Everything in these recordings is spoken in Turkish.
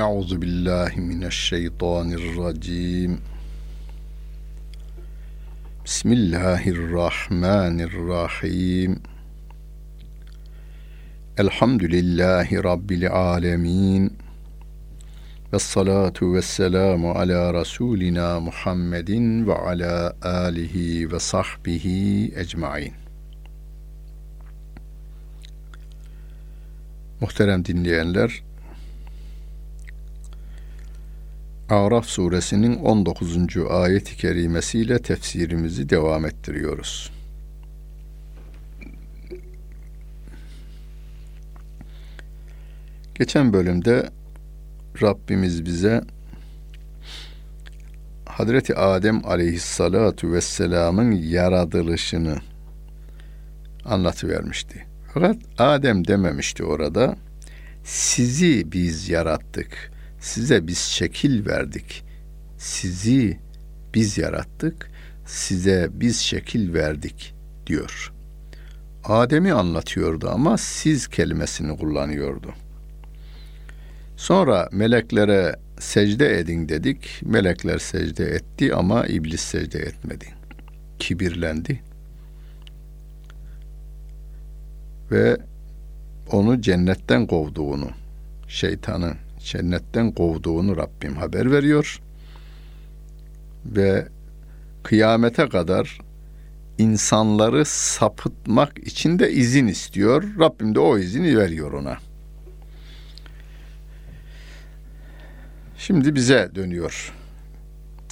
Euzu billahi mineşşeytanirracim. Bismillahirrahmanirrahim. Elhamdülillahi Rabbil alemin. Ve salatu ve selamu ala Resulina Muhammedin ve ala alihi ve sahbihi ecmain. Muhterem dinleyenler, Araf suresinin 19. ayet-i kerimesiyle tefsirimizi devam ettiriyoruz. Geçen bölümde Rabbimiz bize Hazreti Adem aleyhissalatu vesselamın yaratılışını anlatıvermişti. Fakat Adem dememişti orada. Sizi biz yarattık. Size biz şekil verdik. Sizi biz yarattık. Size biz şekil verdik diyor. Adem'i anlatıyordu ama siz kelimesini kullanıyordu. Sonra meleklere secde edin dedik. Melekler secde etti ama iblis secde etmedi. Kibirlendi. Ve onu cennetten kovduğunu, şeytanın cennetten kovduğunu Rabbim haber veriyor. Ve kıyamete kadar insanları sapıtmak için de izin istiyor. Rabbim de o izini veriyor ona. Şimdi bize dönüyor.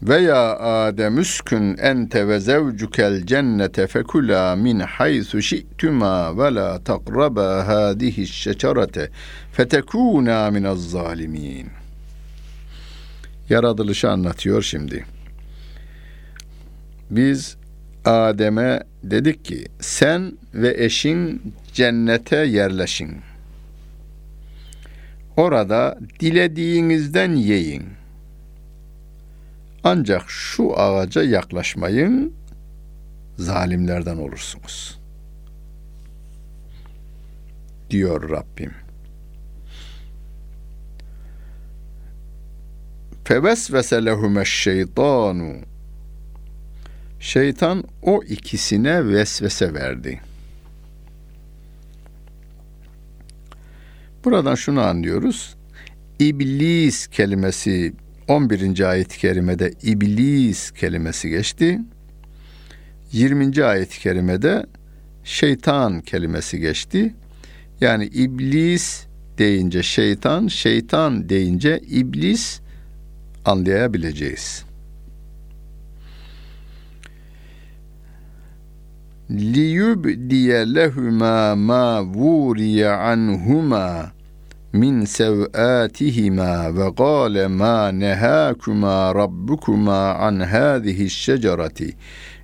Ve ya Adem üskün ente ve zevcukel cennete fekula min haythu şi'tuma ve la takraba hadihi şecerete fetekuna minez zalimin. Yaratılışı anlatıyor şimdi. Biz Adem'e dedik ki sen ve eşin cennete yerleşin. Orada dilediğinizden yiyin. Ancak şu ağaca yaklaşmayın, zalimlerden olursunuz. Diyor Rabbim. Fevesvese lehumeş şeytanu. Şeytan o ikisine vesvese verdi. Buradan şunu anlıyoruz. İblis kelimesi 11. ayet-i kerimede iblis kelimesi geçti. 20. ayet-i kerimede şeytan kelimesi geçti. Yani iblis deyince şeytan, şeytan deyince iblis anlayabileceğiz. liyubdiye lehuma ma vuriye anhuma min sev'atihima ve gâle ma nehâkuma rabbukuma an hâzihi şecereti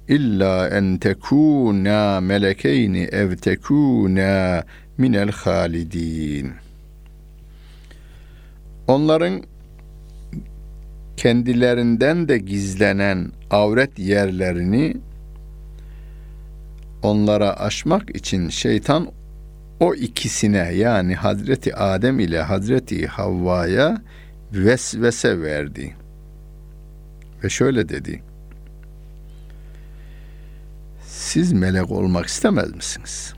illa en tekûnâ melekeyni ev tekûnâ minel halidin. Onların kendilerinden de gizlenen avret yerlerini onlara aşmak için şeytan o ikisine yani Hazreti Adem ile Hazreti Havva'ya vesvese verdi. Ve şöyle dedi. Siz melek olmak istemez misiniz?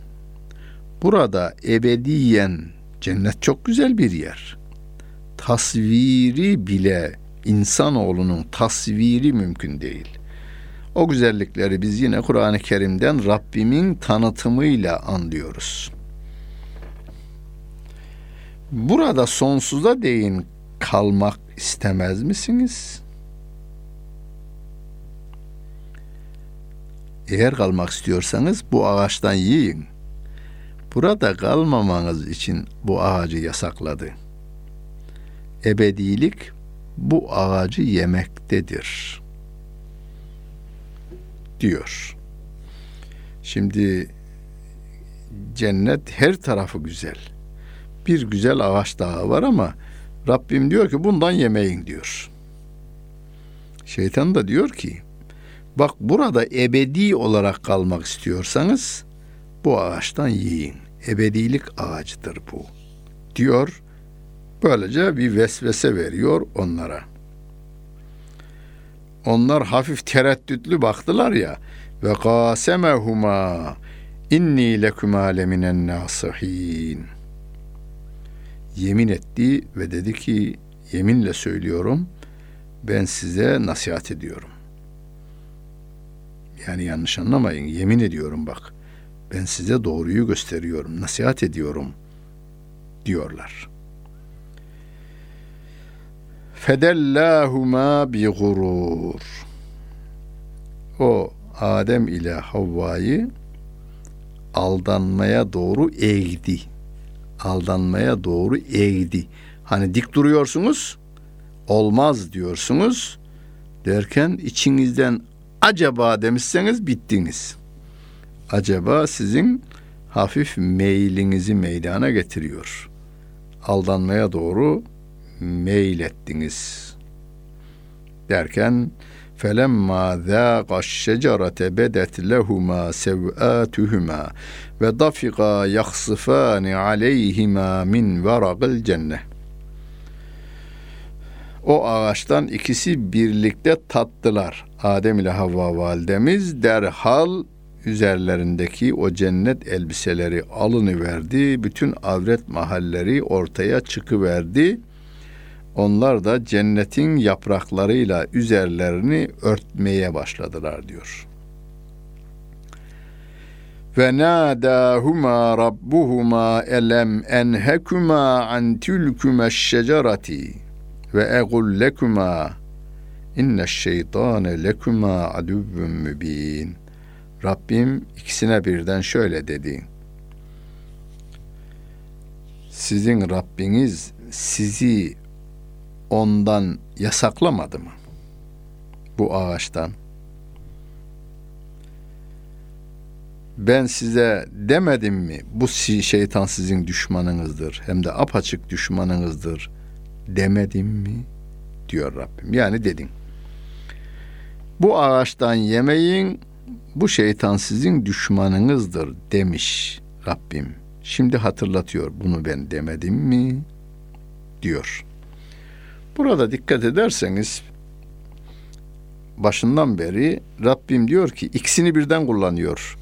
Burada ebediyen cennet çok güzel bir yer. Tasviri bile insanoğlunun tasviri mümkün değil. O güzellikleri biz yine Kur'an-ı Kerim'den Rabbimin tanıtımıyla anlıyoruz. Burada sonsuza değin kalmak istemez misiniz? Eğer kalmak istiyorsanız bu ağaçtan yiyin. Burada kalmamanız için bu ağacı yasakladı. Ebedilik bu ağacı yemektedir.'' diyor. Şimdi cennet her tarafı güzel. Bir güzel ağaç daha var ama Rabbim diyor ki bundan yemeyin diyor. Şeytan da diyor ki bak burada ebedi olarak kalmak istiyorsanız bu ağaçtan yiyin. Ebedilik ağacıdır bu diyor Böylece bir vesvese veriyor onlara. Onlar hafif tereddütlü baktılar ya ve kasemehuma inni lekuma leminen nasihin. Yemin etti ve dedi ki yeminle söylüyorum ben size nasihat ediyorum. Yani yanlış anlamayın yemin ediyorum bak ben size doğruyu gösteriyorum nasihat ediyorum diyorlar. Fedellahuma bi gurur. O Adem ile Havva'yı aldanmaya doğru eğdi. Aldanmaya doğru eğdi. Hani dik duruyorsunuz, olmaz diyorsunuz derken içinizden acaba demişseniz bittiniz. Acaba sizin hafif meylinizi meydana getiriyor. Aldanmaya doğru meylettiniz. Derken Felemma zâqa şecerete bedet lehuma sevâtuhuma ve dafika yahsıfani aleyhima min varagil cenne. O ağaçtan ikisi birlikte tattılar. Adem ile Havva validemiz derhal üzerlerindeki o cennet elbiseleri alını verdi. Bütün avret mahalleri ortaya çıkıverdi. Onlar da cennetin yapraklarıyla üzerlerini örtmeye başladılar diyor. Ve nadahuma rabbuhuma elem enhekuma an tilkuma şecerati ve egul lekuma inne şeytane lekuma aduvvun mübin. Rabbim ikisine birden şöyle dedi. Sizin Rabbiniz sizi ondan yasaklamadı mı? Bu ağaçtan. Ben size demedim mi bu şeytan sizin düşmanınızdır hem de apaçık düşmanınızdır demedim mi diyor Rabbim. Yani dedim. Bu ağaçtan yemeyin bu şeytan sizin düşmanınızdır demiş Rabbim. Şimdi hatırlatıyor bunu ben demedim mi diyor. Burada dikkat ederseniz başından beri Rabbim diyor ki ikisini birden kullanıyor.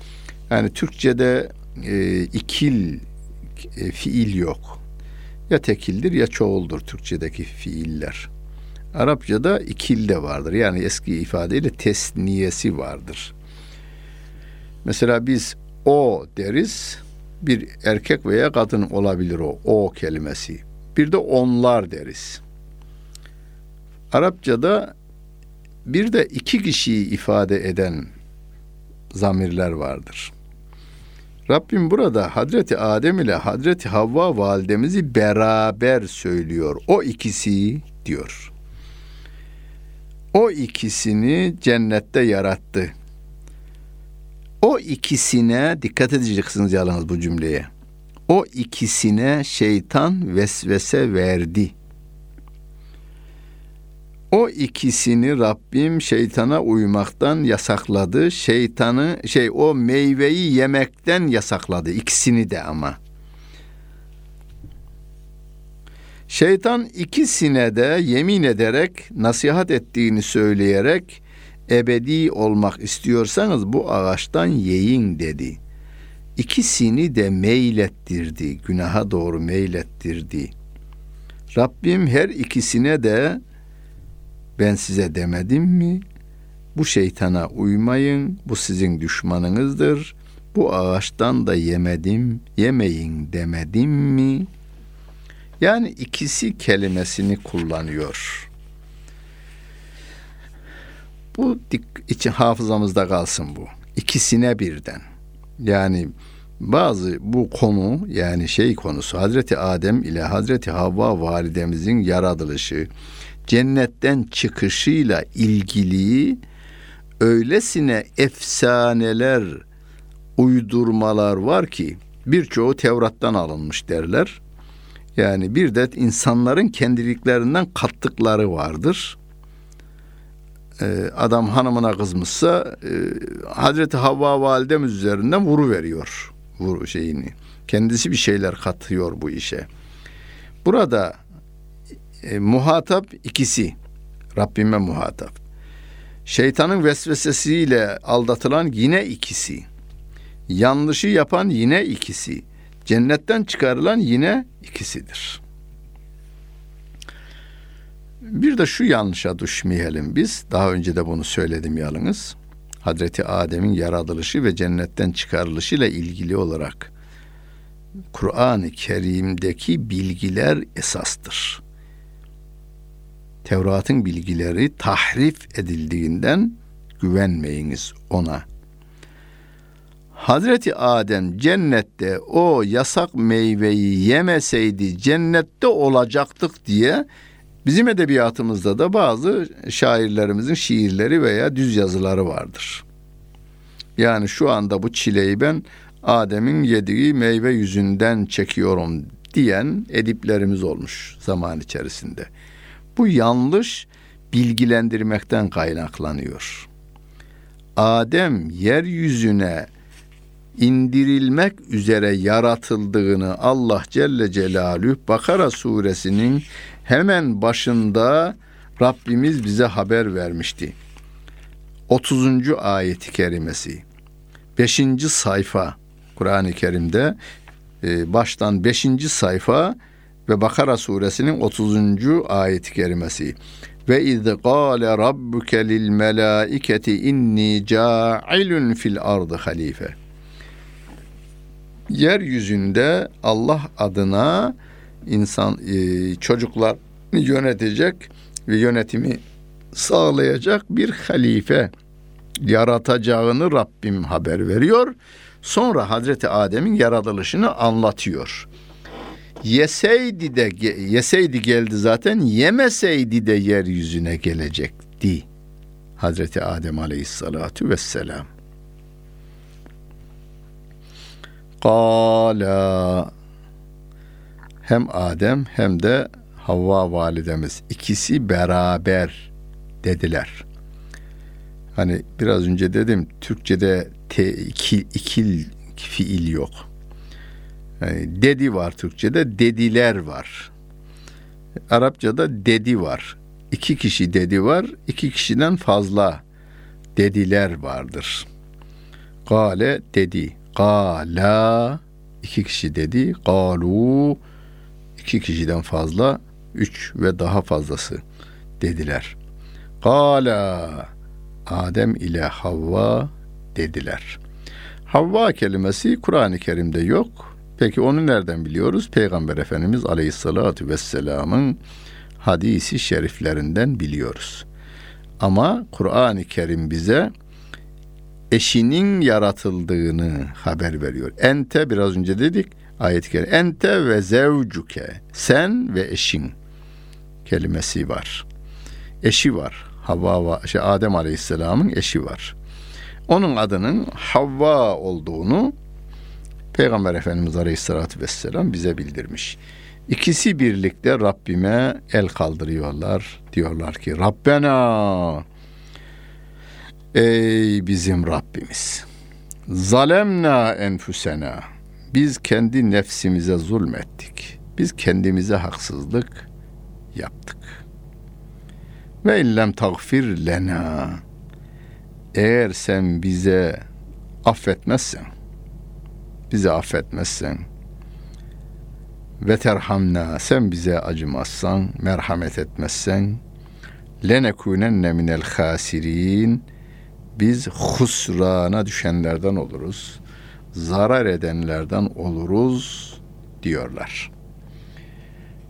Yani Türkçe'de e, ikil e, fiil yok. Ya tekildir ya çoğuldur Türkçedeki fiiller. Arapçada ikil de vardır. Yani eski ifadeyle tesniyesi vardır. Mesela biz o deriz. Bir erkek veya kadın olabilir o. O kelimesi. Bir de onlar deriz. Arapçada bir de iki kişiyi ifade eden zamirler vardır. Rabbim burada Hazreti Adem ile Hazreti Havva validemizi beraber söylüyor. O ikisi diyor. O ikisini cennette yarattı. O ikisine dikkat edeceksiniz yalnız bu cümleye. O ikisine şeytan vesvese verdi. O ikisini Rabbim şeytana uymaktan yasakladı. Şeytanı şey o meyveyi yemekten yasakladı. İkisini de ama. Şeytan ikisine de yemin ederek nasihat ettiğini söyleyerek ebedi olmak istiyorsanız bu ağaçtan yiyin dedi. İkisini de meylettirdi, günaha doğru meylettirdi. Rabbim her ikisine de ben size demedim mi? Bu şeytana uymayın, bu sizin düşmanınızdır. Bu ağaçtan da yemedim, yemeyin demedim mi? Yani ikisi kelimesini kullanıyor. Bu için hafızamızda kalsın bu. İkisine birden. Yani bazı bu konu yani şey konusu Hazreti Adem ile Hazreti Havva validemizin yaratılışı, cennetten çıkışıyla ilgili öylesine efsaneler, uydurmalar var ki birçoğu Tevrat'tan alınmış derler. Yani bir de insanların kendiliklerinden kattıkları vardır. Ee, adam hanımına kızmışsa e, Hazreti Havva validemiz üzerinden vuru veriyor vuru şeyini. Kendisi bir şeyler katıyor bu işe. Burada e, muhatap ikisi. Rabbime muhatap. Şeytanın vesvesesiyle aldatılan yine ikisi. Yanlışı yapan yine ikisi. Cennetten çıkarılan yine ikisidir. Bir de şu yanlışa düşmeyelim biz. Daha önce de bunu söyledim yalnız. Hazreti Adem'in yaratılışı ve cennetten çıkarılışı ile ilgili olarak Kur'an-ı Kerim'deki bilgiler esastır. Tevrat'ın bilgileri tahrif edildiğinden güvenmeyiniz ona. Hazreti Adem cennette o yasak meyveyi yemeseydi cennette olacaktık diye bizim edebiyatımızda da bazı şairlerimizin şiirleri veya düz yazıları vardır. Yani şu anda bu çileyi ben Adem'in yediği meyve yüzünden çekiyorum diyen ediplerimiz olmuş zaman içerisinde. Bu yanlış bilgilendirmekten kaynaklanıyor. Adem yeryüzüne indirilmek üzere yaratıldığını Allah Celle Celaluhu Bakara suresinin hemen başında Rabbimiz bize haber vermişti. 30. ayeti kerimesi. 5. sayfa Kur'an-ı Kerim'de e, baştan 5. sayfa ve Bakara suresinin 30. ayet-i kerimesi. Ve iz qala rabbuke lil melaiketi inni ca'ilun fil ardı halife. Yeryüzünde Allah adına insan e, çocuklar yönetecek ve yönetimi sağlayacak bir halife yaratacağını Rabbim haber veriyor. Sonra Hazreti Adem'in yaratılışını anlatıyor. Yeseydi de yeseydi geldi zaten yemeseydi de yeryüzüne gelecekti. Hazreti Adem Aleyhissalatu vesselam. Kala hem Adem hem de Havva validemiz ikisi beraber dediler. Hani biraz önce dedim Türkçe'de te, iki, ikil fiil yok. Yani dedi var Türkçe'de, dediler var. Arapçada dedi var. İki kişi dedi var, iki kişiden fazla dediler vardır. Gale dedi, gala iki kişi dedi, galu iki kişiden fazla, üç ve daha fazlası dediler. Gala Adem ile Havva dediler. Havva kelimesi Kur'an-ı Kerim'de yok. Peki onu nereden biliyoruz? Peygamber Efendimiz Aleyhisselatü Vesselam'ın hadisi şeriflerinden biliyoruz. Ama Kur'an-ı Kerim bize eşinin yaratıldığını haber veriyor. Ente biraz önce dedik ayet-i kerime. Ente ve zevcuke sen ve eşin kelimesi var. Eşi var. Havva şey Adem Aleyhisselam'ın eşi var. Onun adının Havva olduğunu Peygamber Efendimiz Aleyhisselatü Vesselam bize bildirmiş. İkisi birlikte Rabbime el kaldırıyorlar. Diyorlar ki Rabbena Ey bizim Rabbimiz Zalemna enfusena Biz kendi nefsimize zulmettik. Biz kendimize haksızlık yaptık. Ve illem tagfir lena eğer sen bize affetmezsen, bizi affetmezsen ve terhamna sen bize acımazsan, merhamet etmezsen lenekûnenne minel hasirin biz husrana düşenlerden oluruz. Zarar edenlerden oluruz diyorlar.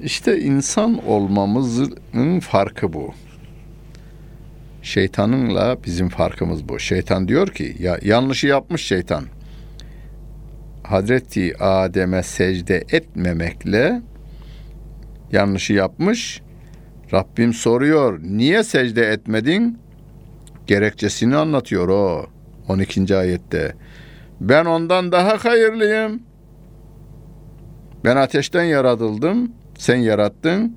İşte insan olmamızın farkı bu. Şeytanınla bizim farkımız bu. Şeytan diyor ki ya yanlışı yapmış şeytan. Hazreti Adem'e secde etmemekle yanlışı yapmış. Rabbim soruyor. Niye secde etmedin? Gerekçesini anlatıyor o 12. ayette. Ben ondan daha hayırlıyım. Ben ateşten yaratıldım. Sen yarattın.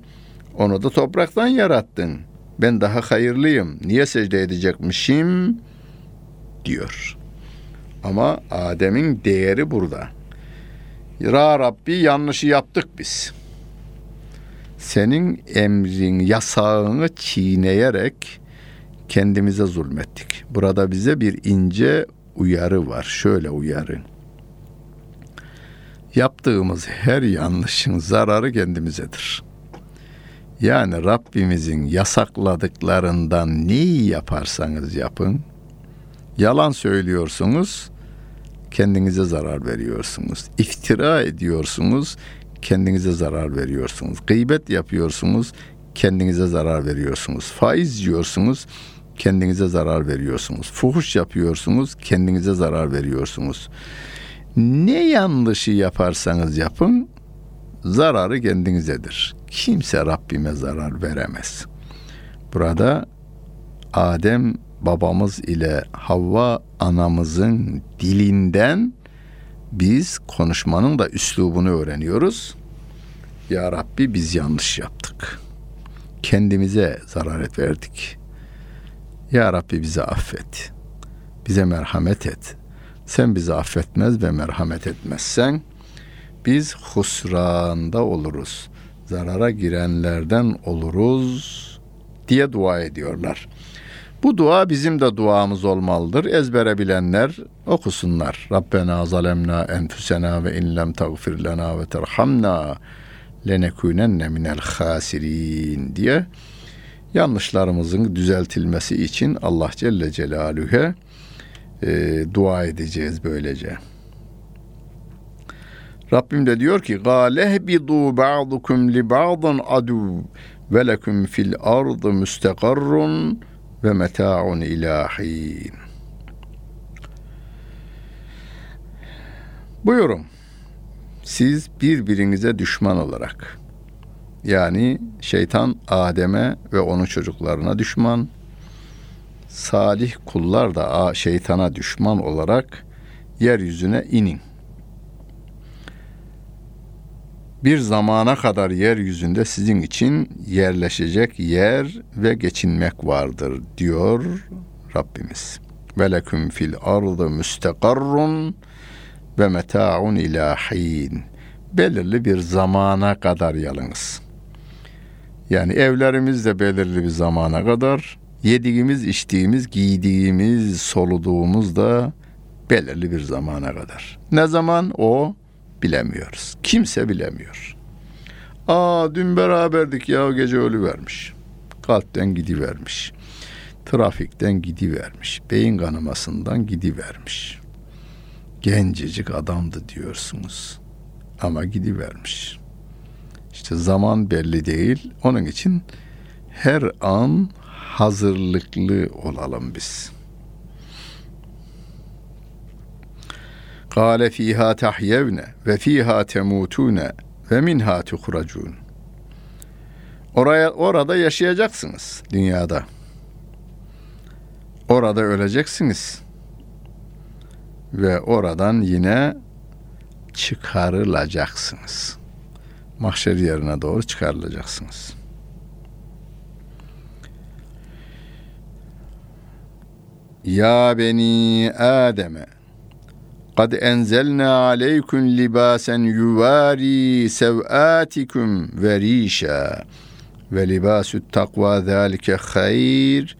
Onu da topraktan yarattın ben daha hayırlıyım. Niye secde edecekmişim? diyor. Ama Adem'in değeri burada. Ya Rabbi yanlışı yaptık biz. senin emrin, yasağını çiğneyerek kendimize zulmettik. Burada bize bir ince uyarı var. Şöyle uyarı. Yaptığımız her yanlışın zararı kendimizedir. Yani Rabbimizin yasakladıklarından neyi yaparsanız yapın, yalan söylüyorsunuz, kendinize zarar veriyorsunuz. İftira ediyorsunuz, kendinize zarar veriyorsunuz. Gıybet yapıyorsunuz, kendinize zarar veriyorsunuz. Faiz yiyorsunuz, kendinize zarar veriyorsunuz. Fuhuş yapıyorsunuz, kendinize zarar veriyorsunuz. Ne yanlışı yaparsanız yapın, zararı kendinizedir. Kimse Rabbime zarar veremez. Burada Adem babamız ile Havva anamızın dilinden biz konuşmanın da üslubunu öğreniyoruz. Ya Rabbi biz yanlış yaptık. Kendimize zarar verdik. Ya Rabbi bizi affet. Bize merhamet et. Sen bizi affetmez ve merhamet etmezsen biz husranda oluruz. Zarara girenlerden oluruz diye dua ediyorlar. Bu dua bizim de duamız olmalıdır. Ezbere bilenler okusunlar. Rabbena zalemna enfusena ve in lem tagfir lena ve terhamna lenekunenne minel hasirin diye yanlışlarımızın düzeltilmesi için Allah Celle Celaluhu'ya e, dua edeceğiz böylece. Rabbim de diyor ki galehbidu ba'dukum li ba'dın adu ve lekum fil ardı müstekarrun ve meta'un ilahin. Buyurun. Siz birbirinize düşman olarak yani şeytan Adem'e ve onun çocuklarına düşman, salih kullar da şeytana düşman olarak yeryüzüne inin. Bir zamana kadar yeryüzünde sizin için yerleşecek yer ve geçinmek vardır diyor Rabbimiz. Ve leküm fil ardı müstekarrun ve meta'un ilahin. Belirli bir zamana kadar yalınız. Yani evlerimiz de belirli bir zamana kadar, yediğimiz, içtiğimiz, giydiğimiz, soluduğumuz da belirli bir zamana kadar. Ne zaman o bilemiyoruz. Kimse bilemiyor. Aa dün beraberdik ya gece ölü vermiş. Kalpten gidivermiş. Trafikten gidivermiş. Beyin kanamasından gidivermiş. Gencecik adamdı diyorsunuz. Ama gidivermiş. İşte zaman belli değil. Onun için her an hazırlıklı olalım biz. Kale fiha tahyevne ve fiha temutune ve minha tuhracun. Oraya orada yaşayacaksınız dünyada. Orada öleceksiniz. Ve oradan yine çıkarılacaksınız. Mahşer yerine doğru çıkarılacaksınız. Ya beni Adem'e قد أنزلنا عليكم لباسا يواري سوآتكم وريشا ولباس التقوى ذلك خير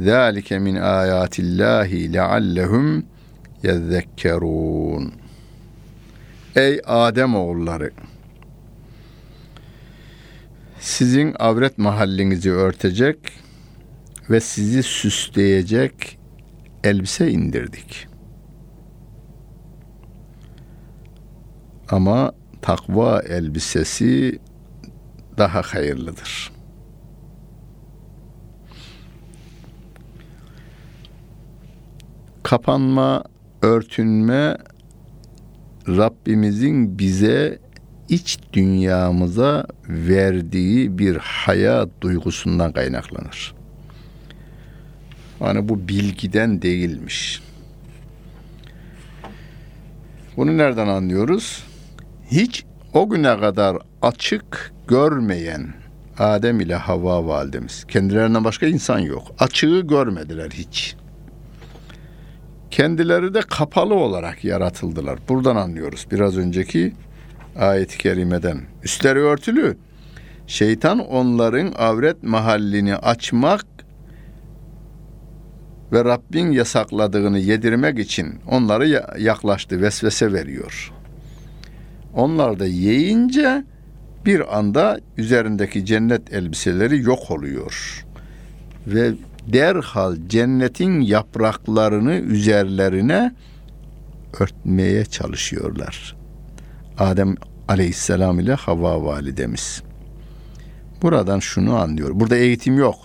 ذلك من آيات الله لعلهم يذكرون Ey Adem oğulları sizin avret mahallinizi örtecek ve sizi süsleyecek elbise indirdik.'' Ama takva elbisesi daha hayırlıdır. Kapanma, örtünme Rabbimizin bize iç dünyamıza verdiği bir hayat duygusundan kaynaklanır. Hani bu bilgiden değilmiş. Bunu nereden anlıyoruz? Hiç o güne kadar açık görmeyen Adem ile Havva validemiz. Kendilerinden başka insan yok. Açığı görmediler hiç. Kendileri de kapalı olarak yaratıldılar. Buradan anlıyoruz biraz önceki ayet-i kerimeden. Üstleri örtülü, Şeytan onların avret mahallini açmak ve Rabbin yasakladığını yedirmek için onları yaklaştı, vesvese veriyor. Onlar da yiyince bir anda üzerindeki cennet elbiseleri yok oluyor. Ve derhal cennetin yapraklarını üzerlerine örtmeye çalışıyorlar. Adem aleyhisselam ile Havva validemiz. Buradan şunu anlıyor. Burada eğitim yok.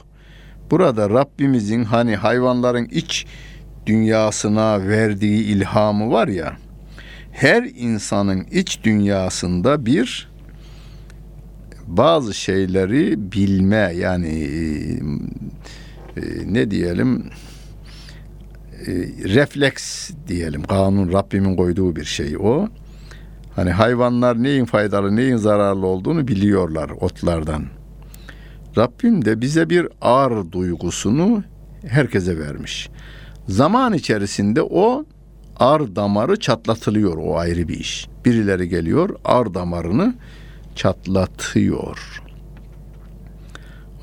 Burada Rabbimizin hani hayvanların iç dünyasına verdiği ilhamı var ya. Her insanın iç dünyasında bir bazı şeyleri bilme yani e, ne diyelim e, refleks diyelim kanun Rabbimin koyduğu bir şey o. Hani hayvanlar neyin faydalı neyin zararlı olduğunu biliyorlar otlardan. Rabbim de bize bir ağır duygusunu herkese vermiş. Zaman içerisinde o ar damarı çatlatılıyor o ayrı bir iş. Birileri geliyor ar damarını çatlatıyor.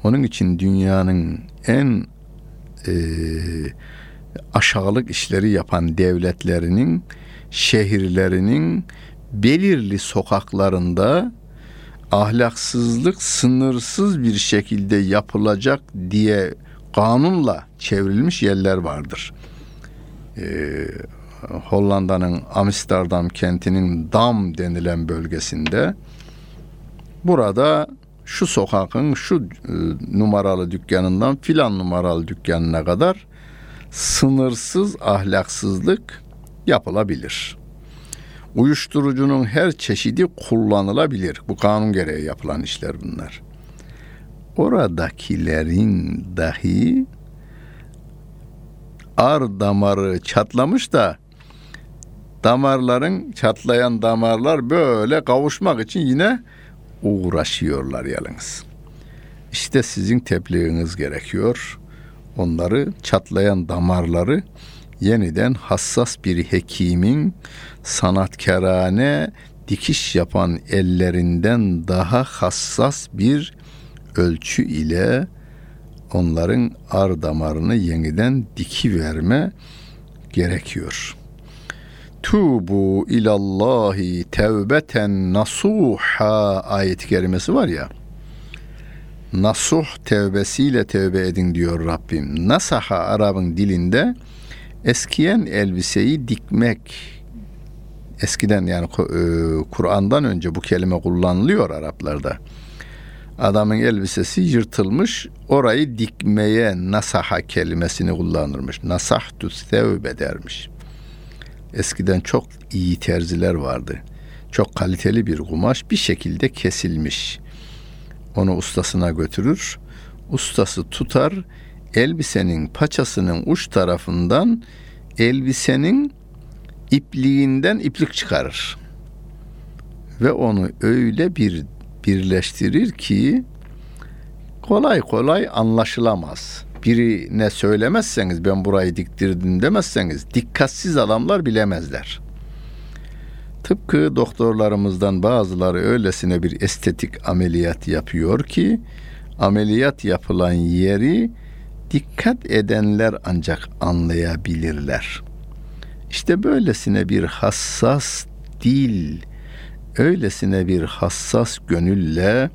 Onun için dünyanın en e, aşağılık işleri yapan devletlerinin şehirlerinin belirli sokaklarında ahlaksızlık sınırsız bir şekilde yapılacak diye kanunla çevrilmiş yerler vardır. Ee, Hollanda'nın Amsterdam kentinin Dam denilen bölgesinde burada şu sokakın şu e, numaralı dükkanından filan numaralı dükkanına kadar sınırsız ahlaksızlık yapılabilir. Uyuşturucunun her çeşidi kullanılabilir. Bu kanun gereği yapılan işler bunlar. Oradakilerin dahi ar damarı çatlamış da damarların çatlayan damarlar böyle kavuşmak için yine uğraşıyorlar yalnız. İşte sizin tebliğiniz gerekiyor. Onları çatlayan damarları yeniden hassas bir hekimin sanatkarane dikiş yapan ellerinden daha hassas bir ölçü ile onların ar damarını yeniden diki verme gerekiyor. Tubu ilallahi tevbeten nasuha ayet-i kerimesi var ya. Nasuh tevbesiyle tevbe edin diyor Rabbim. Nasaha Arap'ın dilinde eskiyen elbiseyi dikmek eskiden yani e, Kur'an'dan önce bu kelime kullanılıyor Araplarda. Adamın elbisesi yırtılmış, orayı dikmeye nasaha kelimesini kullanırmış. Nasahtu sevbe dermiş. Eskiden çok iyi terziler vardı. Çok kaliteli bir kumaş bir şekilde kesilmiş. Onu ustasına götürür. Ustası tutar, elbisenin paçasının uç tarafından elbisenin ipliğinden iplik çıkarır. Ve onu öyle bir birleştirir ki kolay kolay anlaşılamaz. Birine söylemezseniz ben burayı diktirdim demezseniz dikkatsiz adamlar bilemezler. Tıpkı doktorlarımızdan bazıları öylesine bir estetik ameliyat yapıyor ki ameliyat yapılan yeri dikkat edenler ancak anlayabilirler. İşte böylesine bir hassas dil, öylesine bir hassas gönülle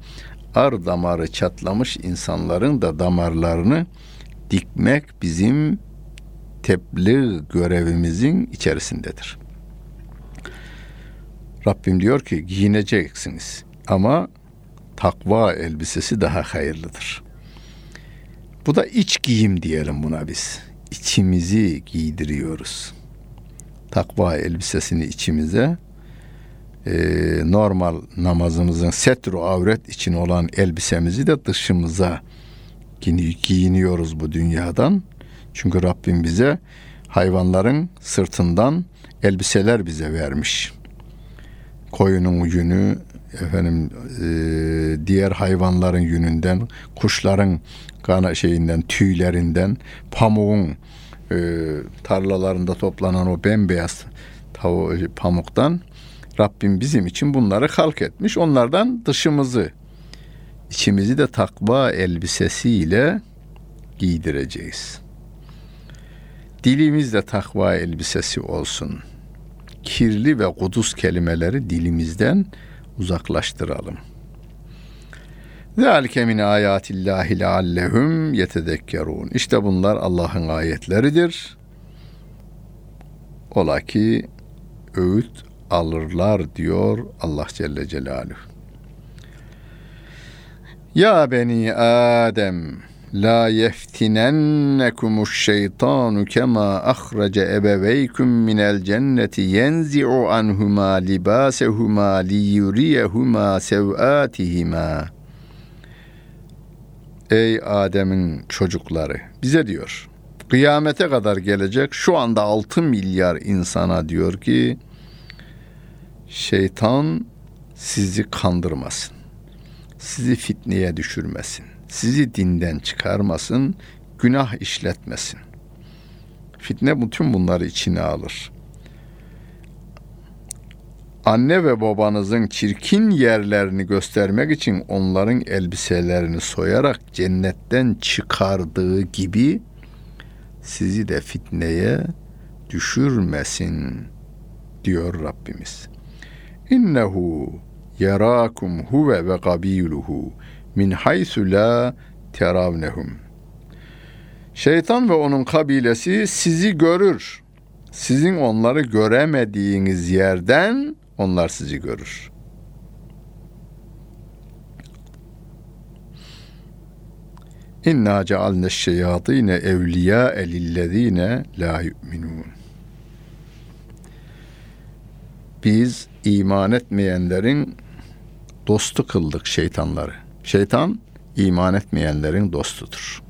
ar damarı çatlamış insanların da damarlarını dikmek bizim tebliğ görevimizin içerisindedir. Rabbim diyor ki giyineceksiniz ama takva elbisesi daha hayırlıdır. Bu da iç giyim diyelim buna biz. İçimizi giydiriyoruz. Takva elbisesini içimize e, normal namazımızın setru avret için olan elbisemizi de dışımıza giyiniyoruz bu dünyadan. Çünkü Rabbim bize hayvanların sırtından elbiseler bize vermiş. Koyunun yünü, efendim e, diğer hayvanların yününden, kuşların kana şeyinden, tüylerinden, pamuğun e, tarlalarında toplanan o bembeyaz tavu, pamuktan Rabbim bizim için bunları halk etmiş. Onlardan dışımızı içimizi de takva elbisesiyle giydireceğiz. Dilimiz de takva elbisesi olsun. Kirli ve kudus kelimeleri dilimizden uzaklaştıralım. Zalike min ayatillahi leallehum yetedekkerun. İşte bunlar Allah'ın ayetleridir. Ola ki öğüt alırlar diyor Allah Celle Celaluhu. Ya beni Adem La yeftinennekumuş şeytanu kema ahrace ebeveykum minel cenneti yenzi'u anhuma libasehuma liyuriyehuma sev'atihima. Ey Adem'in çocukları bize diyor. Kıyamete kadar gelecek şu anda 6 milyar insana diyor ki şeytan sizi kandırmasın. Sizi fitneye düşürmesin sizi dinden çıkarmasın, günah işletmesin. Fitne bütün bunları içine alır. Anne ve babanızın çirkin yerlerini göstermek için onların elbiselerini soyarak cennetten çıkardığı gibi sizi de fitneye düşürmesin diyor Rabbimiz. İnnehu yarakum huve ve kabiluhu min haysu la teravnehum. Şeytan ve onun kabilesi sizi görür. Sizin onları göremediğiniz yerden onlar sizi görür. İnna cealne şeyatine evliya elillezine la yu'minun. Biz iman etmeyenlerin dostu kıldık şeytanları. Şeytan iman etmeyenlerin dostudur.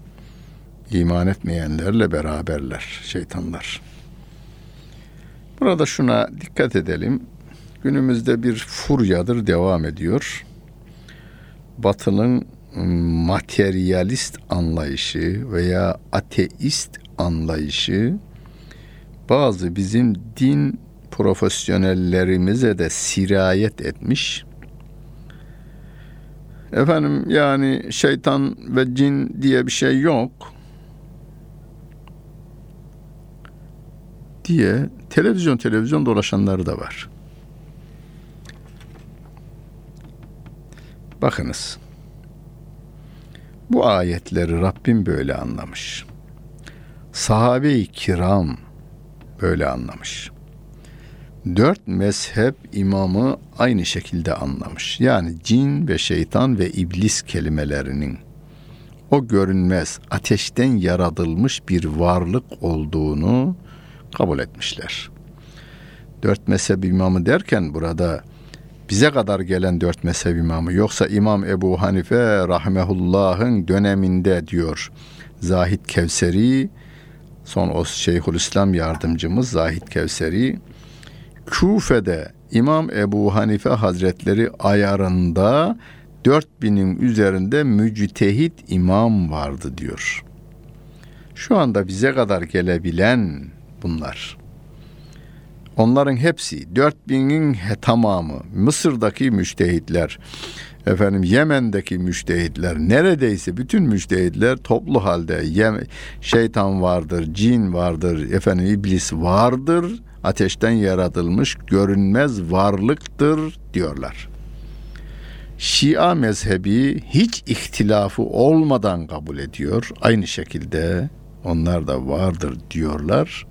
İman etmeyenlerle beraberler şeytanlar. Burada şuna dikkat edelim. Günümüzde bir furyadır devam ediyor. Batının materyalist anlayışı veya ateist anlayışı bazı bizim din profesyonellerimize de sirayet etmiş Efendim yani şeytan ve cin diye bir şey yok. diye televizyon televizyon dolaşanları da var. Bakınız. Bu ayetleri Rabbim böyle anlamış. Sahabe-i kiram böyle anlamış dört mezhep imamı aynı şekilde anlamış. Yani cin ve şeytan ve iblis kelimelerinin o görünmez ateşten yaratılmış bir varlık olduğunu kabul etmişler. Dört mezhep imamı derken burada bize kadar gelen dört mezhep imamı yoksa İmam Ebu Hanife rahimehullah'ın döneminde diyor Zahid Kevseri son o Şeyhülislam yardımcımız Zahid Kevseri Kufe'de İmam Ebu Hanife Hazretleri ayarında 4000'in üzerinde müctehit imam vardı diyor. Şu anda bize kadar gelebilen bunlar. Onların hepsi 4000'in tamamı Mısır'daki müştehitler, efendim Yemen'deki müştehitler, neredeyse bütün müştehitler toplu halde şeytan vardır, cin vardır, efendim iblis vardır ateşten yaratılmış görünmez varlıktır diyorlar. Şia mezhebi hiç ihtilafı olmadan kabul ediyor. Aynı şekilde onlar da vardır diyorlar.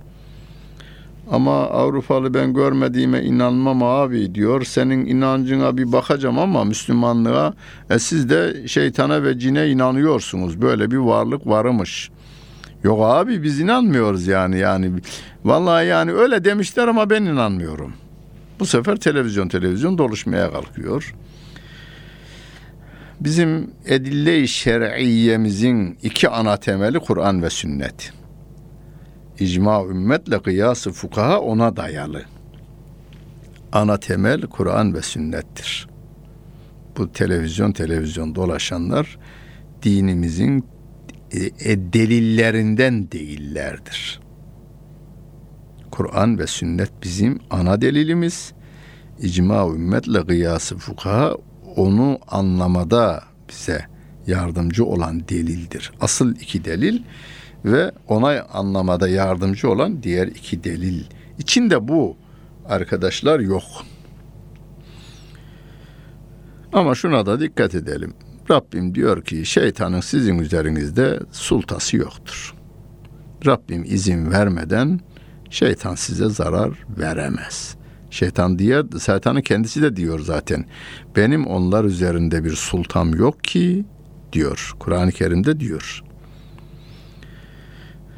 Ama Avrupalı ben görmediğime inanmam abi diyor. Senin inancına bir bakacağım ama Müslümanlığa e siz de şeytana ve cine inanıyorsunuz. Böyle bir varlık varmış. Yok abi biz inanmıyoruz yani yani. Vallahi yani öyle demişler ama ben inanmıyorum. Bu sefer televizyon televizyon doluşmaya kalkıyor. Bizim edille-i şer'iyyemizin iki ana temeli Kur'an ve sünnet. İcma ümmetle kıyası fukaha ona dayalı. Ana temel Kur'an ve sünnettir. Bu televizyon televizyon dolaşanlar dinimizin e, e, delillerinden değillerdir. Kur'an ve sünnet bizim ana delilimiz. İcma ümmetle kıyası fukaha onu anlamada bize yardımcı olan delildir. Asıl iki delil ve ona anlamada yardımcı olan diğer iki delil. İçinde bu arkadaşlar yok. Ama şuna da dikkat edelim. Rabbim diyor ki şeytanın sizin üzerinizde sultası yoktur. Rabbim izin vermeden şeytan size zarar veremez. Şeytan diye şeytanın kendisi de diyor zaten. Benim onlar üzerinde bir sultam yok ki diyor. Kur'an-ı Kerim'de diyor.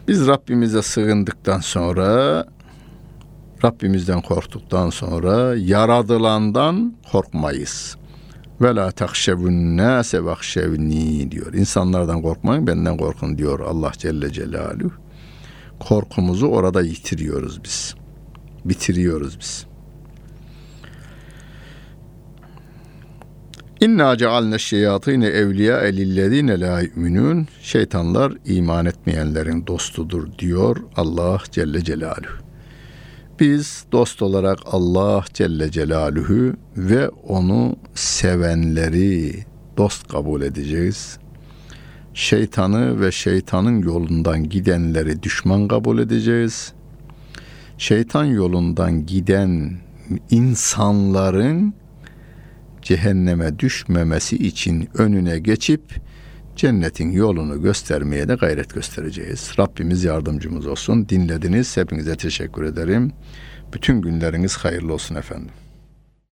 Biz Rabbimize sığındıktan sonra Rabbimizden korktuktan sonra yaradılandan korkmayız. Ve la takşevun nase vakşevni diyor. İnsanlardan korkmayın benden korkun diyor Allah Celle Celaluhu. Korkumuzu orada yitiriyoruz biz. Bitiriyoruz biz. İnna cealne şeyatine evliya elillezine la yu'minun. Şeytanlar iman etmeyenlerin dostudur diyor Allah Celle Celaluhu. Biz dost olarak Allah Celle Celaluhu ve onu sevenleri dost kabul edeceğiz. Şeytanı ve şeytanın yolundan gidenleri düşman kabul edeceğiz. Şeytan yolundan giden insanların cehenneme düşmemesi için önüne geçip cennetin yolunu göstermeye de gayret göstereceğiz. Rabbimiz yardımcımız olsun. Dinlediniz. Hepinize teşekkür ederim. Bütün günleriniz hayırlı olsun efendim.